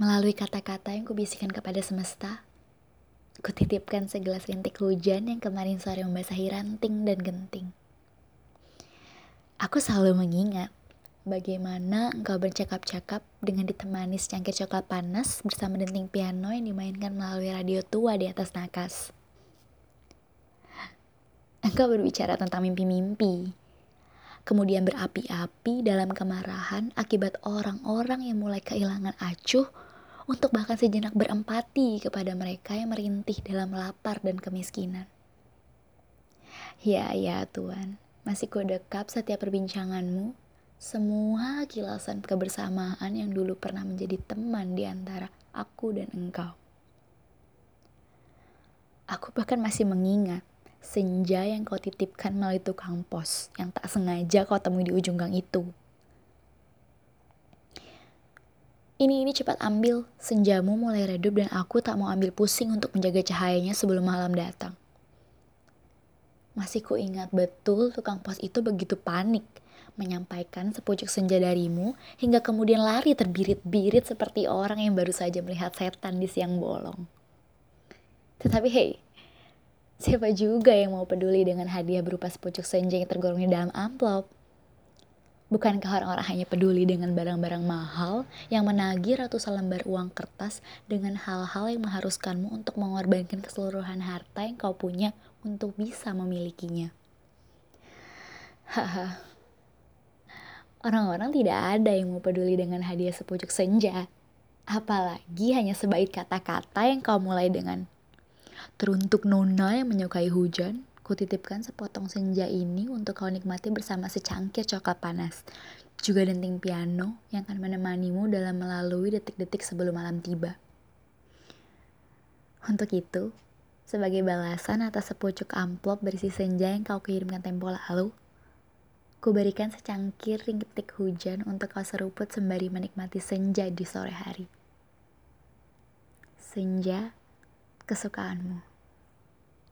Melalui kata-kata yang kubisikkan kepada semesta, kutitipkan segelas rintik hujan yang kemarin sore membasahi ranting dan genting. Aku selalu mengingat bagaimana engkau bercakap-cakap dengan ditemani secangkir coklat panas bersama denting piano yang dimainkan melalui radio tua di atas nakas. Engkau berbicara tentang mimpi-mimpi, kemudian berapi-api dalam kemarahan akibat orang-orang yang mulai kehilangan acuh untuk bahkan sejenak berempati kepada mereka yang merintih dalam lapar dan kemiskinan. Ya, ya Tuhan, masih dekap setiap perbincanganmu, semua kilasan kebersamaan yang dulu pernah menjadi teman di antara aku dan engkau. Aku bahkan masih mengingat senja yang kau titipkan melalui tukang pos yang tak sengaja kau temui di ujung gang itu. Ini ini cepat ambil, senjamu mulai redup dan aku tak mau ambil pusing untuk menjaga cahayanya sebelum malam datang. Masih ku ingat betul tukang pos itu begitu panik menyampaikan sepucuk senja darimu hingga kemudian lari terbirit-birit seperti orang yang baru saja melihat setan di siang bolong. Tetapi hei, Siapa juga yang mau peduli dengan hadiah berupa sepucuk senja yang tergolong di dalam amplop? Bukankah orang-orang hanya peduli dengan barang-barang mahal yang menagih ratusan lembar uang kertas dengan hal-hal yang mengharuskanmu untuk mengorbankan keseluruhan harta yang kau punya untuk bisa memilikinya? Haha. Orang-orang tidak ada yang mau peduli dengan hadiah sepucuk senja. Apalagi hanya sebaik kata-kata yang kau mulai dengan Teruntuk Nona yang menyukai hujan, kutitipkan sepotong senja ini untuk kau nikmati bersama secangkir coklat panas. Juga denting piano yang akan menemanimu dalam melalui detik-detik sebelum malam tiba. Untuk itu, sebagai balasan atas sepucuk amplop berisi senja yang kau kirimkan tempo lalu, ku berikan secangkir rintik hujan untuk kau seruput sembari menikmati senja di sore hari. Senja kesukaanmu.